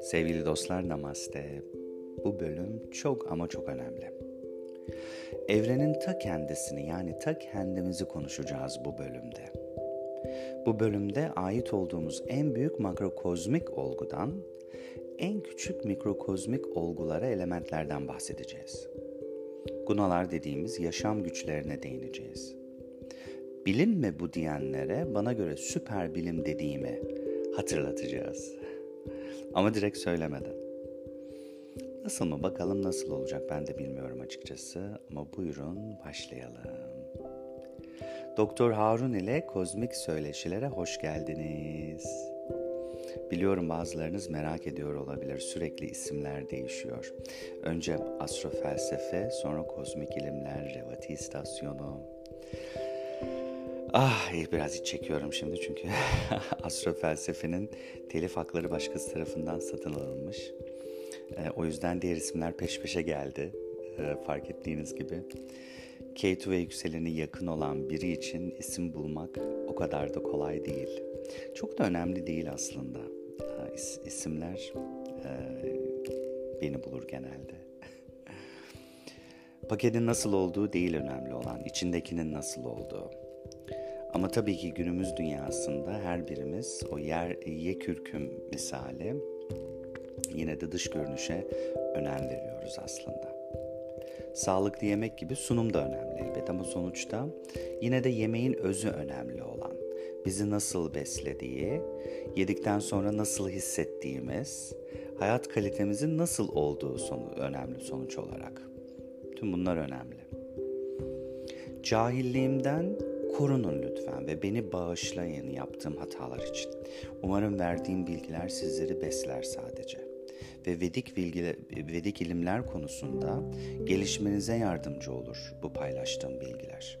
Sevgili dostlar namaste. Bu bölüm çok ama çok önemli. Evrenin ta kendisini yani ta kendimizi konuşacağız bu bölümde. Bu bölümde ait olduğumuz en büyük makrokozmik olgudan en küçük mikrokozmik olgulara elementlerden bahsedeceğiz. Gunalar dediğimiz yaşam güçlerine değineceğiz. Bilim mi bu diyenlere bana göre süper bilim dediğimi hatırlatacağız. Ama direkt söylemeden. Nasıl mı bakalım nasıl olacak ben de bilmiyorum açıkçası ama buyurun başlayalım. Doktor Harun ile kozmik söyleşilere hoş geldiniz. Biliyorum bazılarınız merak ediyor olabilir. Sürekli isimler değişiyor. Önce astrofelsefe, sonra kozmik ilimler, Revati istasyonu. Ah biraz iç çekiyorum şimdi çünkü astrofelsefenin telif hakları başkası tarafından satın alınmış. E, o yüzden diğer isimler peş peşe geldi. E, fark ettiğiniz gibi. K2 ve yükseleni yakın olan biri için isim bulmak o kadar da kolay değil. Çok da önemli değil aslında. E, is, isimler e, beni bulur genelde. Paketin nasıl olduğu değil önemli olan, içindekinin nasıl olduğu. Ama tabii ki günümüz dünyasında her birimiz o yer yekürküm misali yine de dış görünüşe önem veriyoruz aslında. Sağlıklı yemek gibi sunum da önemli elbet ama sonuçta yine de yemeğin özü önemli olan. Bizi nasıl beslediği, yedikten sonra nasıl hissettiğimiz, hayat kalitemizin nasıl olduğu sonu, önemli sonuç olarak. Tüm bunlar önemli. Cahilliğimden korunun lütfen ve beni bağışlayın yaptığım hatalar için. Umarım verdiğim bilgiler sizleri besler sadece ve Vedik, bilgiler, Vedik ilimler konusunda gelişmenize yardımcı olur bu paylaştığım bilgiler.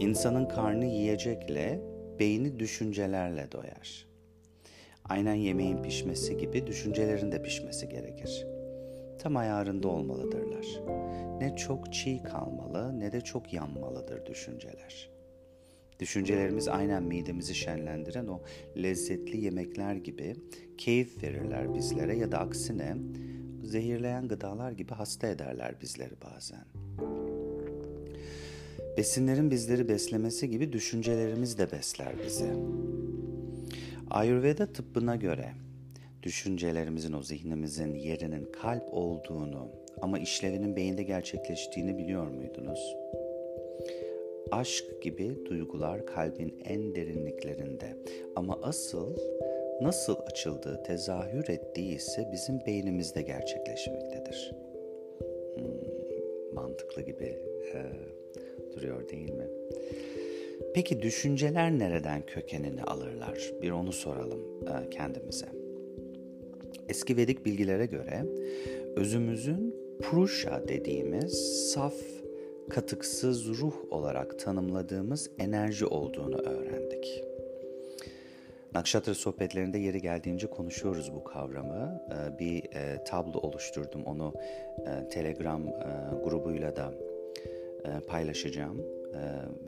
İnsanın karnı yiyecekle, beyni düşüncelerle doyar. Aynen yemeğin pişmesi gibi düşüncelerin de pişmesi gerekir. Tam ayarında olmalıdırlar. Ne çok çiğ kalmalı ne de çok yanmalıdır düşünceler. Düşüncelerimiz aynen midemizi şenlendiren o lezzetli yemekler gibi keyif verirler bizlere ya da aksine zehirleyen gıdalar gibi hasta ederler bizleri bazen. Besinlerin bizleri beslemesi gibi düşüncelerimiz de besler bizi. Ayurveda tıbbına göre düşüncelerimizin o zihnimizin yerinin kalp olduğunu ama işlevinin beyinde gerçekleştiğini biliyor muydunuz? Aşk gibi duygular kalbin en derinliklerinde ama asıl nasıl açıldığı, tezahür ettiği ise bizim beynimizde gerçekleşmektedir. Hmm, mantıklı gibi e, duruyor değil mi? Peki düşünceler nereden kökenini alırlar? Bir onu soralım e, kendimize. Eski Vedik bilgilere göre özümüzün Purusha dediğimiz saf, katıksız ruh olarak tanımladığımız enerji olduğunu öğrendik. Nakşatra sohbetlerinde yeri geldiğince konuşuyoruz bu kavramı. Ee, bir e, tablo oluşturdum. Onu e, Telegram e, grubuyla da paylaşacağım.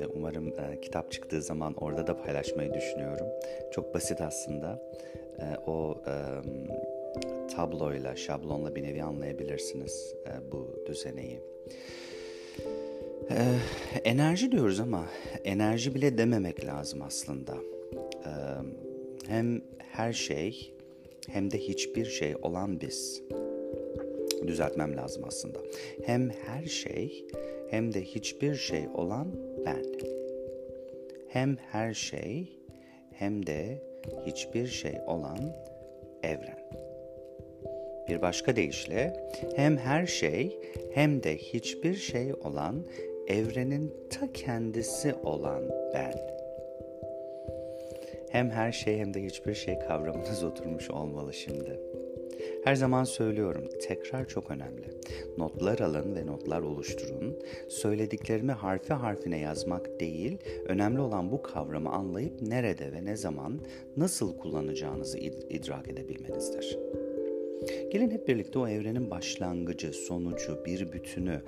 Ve umarım kitap çıktığı zaman orada da paylaşmayı düşünüyorum. Çok basit aslında. O tabloyla, şablonla bir nevi anlayabilirsiniz bu düzeneyi. Enerji diyoruz ama enerji bile dememek lazım aslında hem her şey hem de hiçbir şey olan biz. Düzeltmem lazım aslında. Hem her şey hem de hiçbir şey olan ben. Hem her şey hem de hiçbir şey olan evren. Bir başka deyişle hem her şey hem de hiçbir şey olan evrenin ta kendisi olan ben. Hem her şey hem de hiçbir şey kavramınız oturmuş olmalı şimdi. Her zaman söylüyorum, tekrar çok önemli. Notlar alın ve notlar oluşturun. Söylediklerimi harfi harfine yazmak değil, önemli olan bu kavramı anlayıp nerede ve ne zaman, nasıl kullanacağınızı idrak edebilmenizdir. Gelin hep birlikte o evrenin başlangıcı, sonucu, bir bütünü,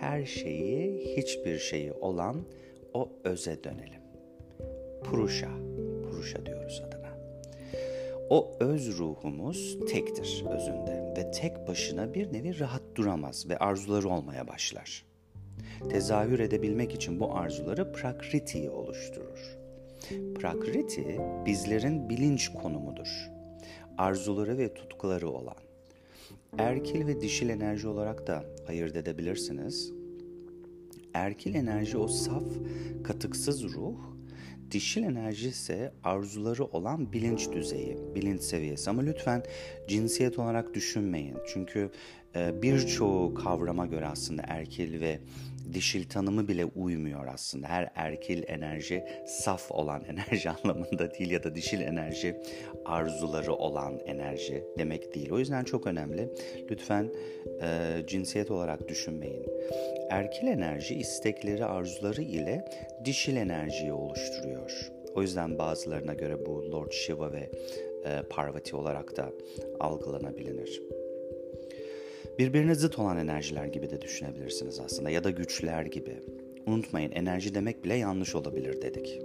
her şeyi, hiçbir şeyi olan o öze dönelim. Purusha. Purusha diyoruz adına. O öz ruhumuz tektir özünde ve tek başına bir nevi rahat duramaz ve arzuları olmaya başlar. Tezahür edebilmek için bu arzuları prakritiyi oluşturur. Prakriti bizlerin bilinç konumudur. Arzuları ve tutkuları olan. Erkil ve dişil enerji olarak da ayırt edebilirsiniz. Erkil enerji o saf, katıksız ruh, dişil enerji ise arzuları olan bilinç düzeyi, bilinç seviyesi. Ama lütfen cinsiyet olarak düşünmeyin. Çünkü birçoğu kavrama göre aslında erkil ve dişil tanımı bile uymuyor aslında. Her erkil enerji saf olan enerji anlamında değil ya da dişil enerji arzuları olan enerji demek değil. O yüzden çok önemli. Lütfen e, cinsiyet olarak düşünmeyin. Erkil enerji istekleri, arzuları ile dişil enerjiyi oluşturuyor. O yüzden bazılarına göre bu Lord Shiva ve e, Parvati olarak da algılanabilir. Birbirine zıt olan enerjiler gibi de düşünebilirsiniz aslında ya da güçler gibi. Unutmayın enerji demek bile yanlış olabilir dedik.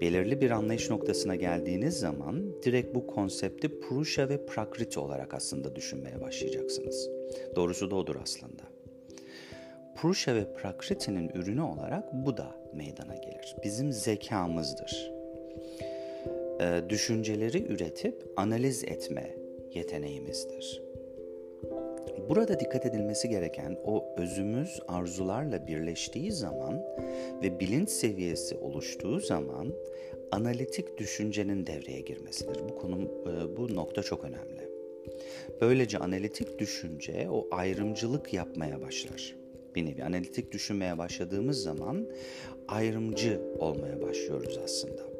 Belirli bir anlayış noktasına geldiğiniz zaman direkt bu konsepti Purusha ve Prakriti olarak aslında düşünmeye başlayacaksınız. Doğrusu da odur aslında. Purusha ve Prakriti'nin ürünü olarak bu da meydana gelir. Bizim zekamızdır. Ee, düşünceleri üretip analiz etme yeteneğimizdir. Burada dikkat edilmesi gereken o özümüz arzularla birleştiği zaman ve bilinç seviyesi oluştuğu zaman analitik düşüncenin devreye girmesidir. Bu konu e, bu nokta çok önemli. Böylece analitik düşünce o ayrımcılık yapmaya başlar. Bir nevi analitik düşünmeye başladığımız zaman ayrımcı olmaya başlıyoruz aslında.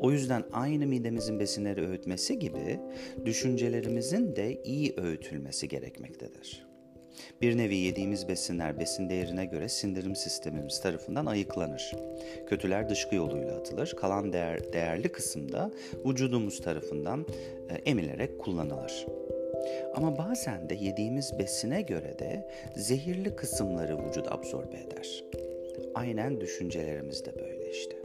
O yüzden aynı midemizin besinleri öğütmesi gibi düşüncelerimizin de iyi öğütülmesi gerekmektedir. Bir nevi yediğimiz besinler besin değerine göre sindirim sistemimiz tarafından ayıklanır. Kötüler dışkı yoluyla atılır. Kalan değer, değerli kısımda vücudumuz tarafından e, emilerek kullanılır. Ama bazen de yediğimiz besine göre de zehirli kısımları vücut absorbe eder. Aynen düşüncelerimiz de böyle işte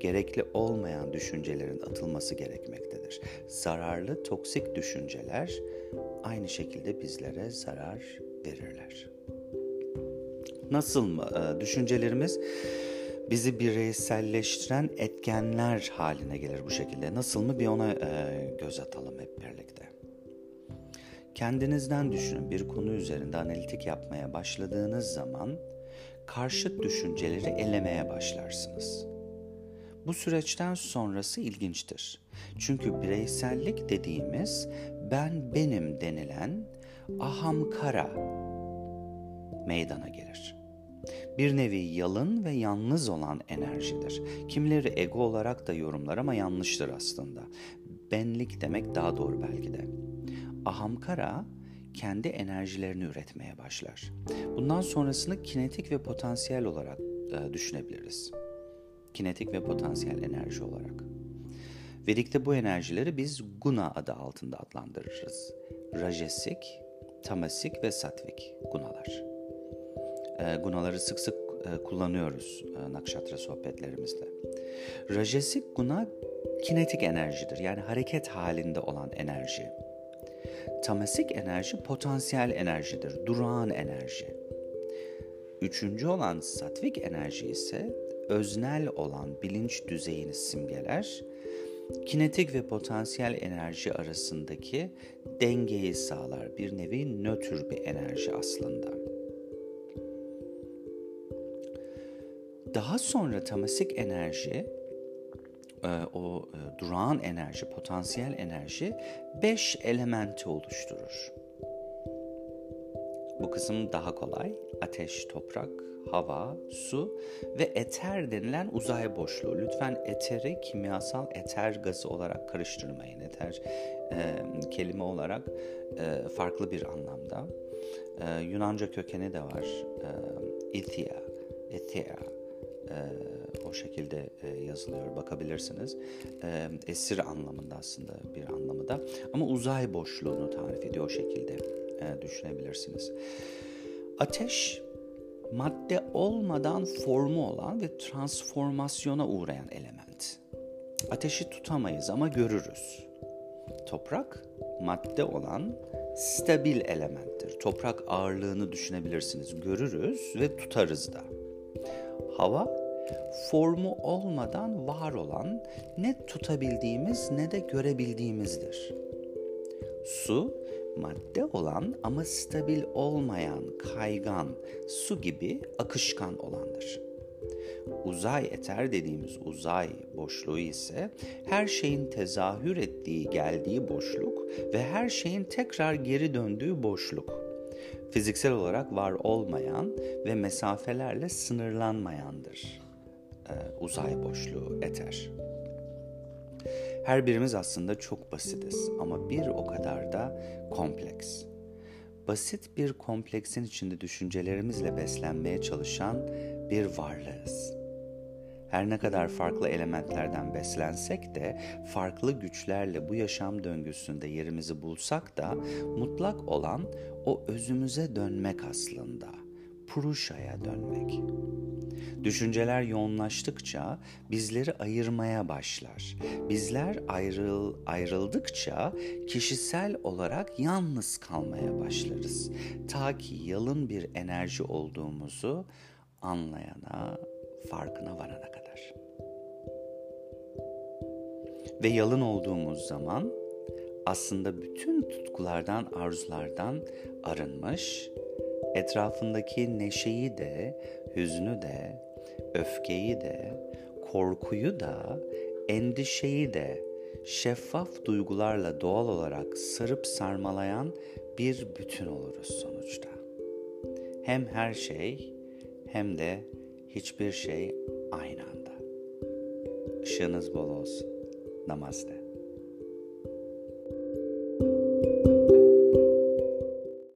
gerekli olmayan düşüncelerin atılması gerekmektedir. Zararlı, toksik düşünceler aynı şekilde bizlere zarar verirler. Nasıl mı? Ee, düşüncelerimiz bizi bireyselleştiren etkenler haline gelir bu şekilde. Nasıl mı bir ona e, göz atalım hep birlikte. Kendinizden düşünün bir konu üzerinde analitik yapmaya başladığınız zaman karşıt düşünceleri elemeye başlarsınız. Bu süreçten sonrası ilginçtir. Çünkü bireysellik dediğimiz ben benim denilen ahamkara meydana gelir. Bir nevi yalın ve yalnız olan enerjidir. Kimleri ego olarak da yorumlar ama yanlıştır aslında. Benlik demek daha doğru belki de. Ahamkara kendi enerjilerini üretmeye başlar. Bundan sonrasını kinetik ve potansiyel olarak e, düşünebiliriz kinetik ve potansiyel enerji olarak. Vedik'te bu enerjileri biz guna adı altında adlandırırız. Rajesik, tamasik ve satvik gunalar. E, gunaları sık sık e, kullanıyoruz e, nakşatra sohbetlerimizde. Rajesik guna kinetik enerjidir yani hareket halinde olan enerji. Tamasik enerji potansiyel enerjidir, durağan enerji. Üçüncü olan satvik enerji ise öznel olan bilinç düzeyini simgeler, kinetik ve potansiyel enerji arasındaki dengeyi sağlar. Bir nevi nötr bir enerji aslında. Daha sonra tamasik enerji, e, o e, durağan enerji, potansiyel enerji beş elementi oluşturur. Bu kısım daha kolay. Ateş, toprak, hava, su ve eter denilen uzay boşluğu. Lütfen eteri kimyasal eter gazı olarak karıştırmayın. Eter e, kelime olarak e, farklı bir anlamda. E, Yunanca kökeni de var. E, ithia, ethia, e, o şekilde e, yazılıyor bakabilirsiniz. E, esir anlamında aslında bir anlamı da ama uzay boşluğunu tarif ediyor o şekilde e, düşünebilirsiniz. Ateş madde olmadan formu olan ve transformasyona uğrayan element. Ateşi tutamayız ama görürüz. Toprak madde olan stabil elementtir. Toprak ağırlığını düşünebilirsiniz. Görürüz ve tutarız da. Hava formu olmadan var olan ne tutabildiğimiz ne de görebildiğimizdir. Su madde olan ama stabil olmayan, kaygan, su gibi akışkan olandır. Uzay eter dediğimiz uzay boşluğu ise her şeyin tezahür ettiği, geldiği boşluk ve her şeyin tekrar geri döndüğü boşluk. Fiziksel olarak var olmayan ve mesafelerle sınırlanmayandır. Ee, uzay boşluğu eter. Her birimiz aslında çok basitiz ama bir o kadar da kompleks. Basit bir kompleksin içinde düşüncelerimizle beslenmeye çalışan bir varlığız. Her ne kadar farklı elementlerden beslensek de, farklı güçlerle bu yaşam döngüsünde yerimizi bulsak da mutlak olan o özümüze dönmek aslında. Puruşa'ya dönmek. Düşünceler yoğunlaştıkça bizleri ayırmaya başlar. Bizler ayrıl, ayrıldıkça kişisel olarak yalnız kalmaya başlarız. Ta ki yalın bir enerji olduğumuzu anlayana, farkına varana kadar. Ve yalın olduğumuz zaman aslında bütün tutkulardan, arzulardan arınmış, etrafındaki neşeyi de, hüznü de, öfkeyi de, korkuyu da, endişeyi de şeffaf duygularla doğal olarak sarıp sarmalayan bir bütün oluruz sonuçta. Hem her şey hem de hiçbir şey aynı anda. Işığınız bol olsun. Namaste.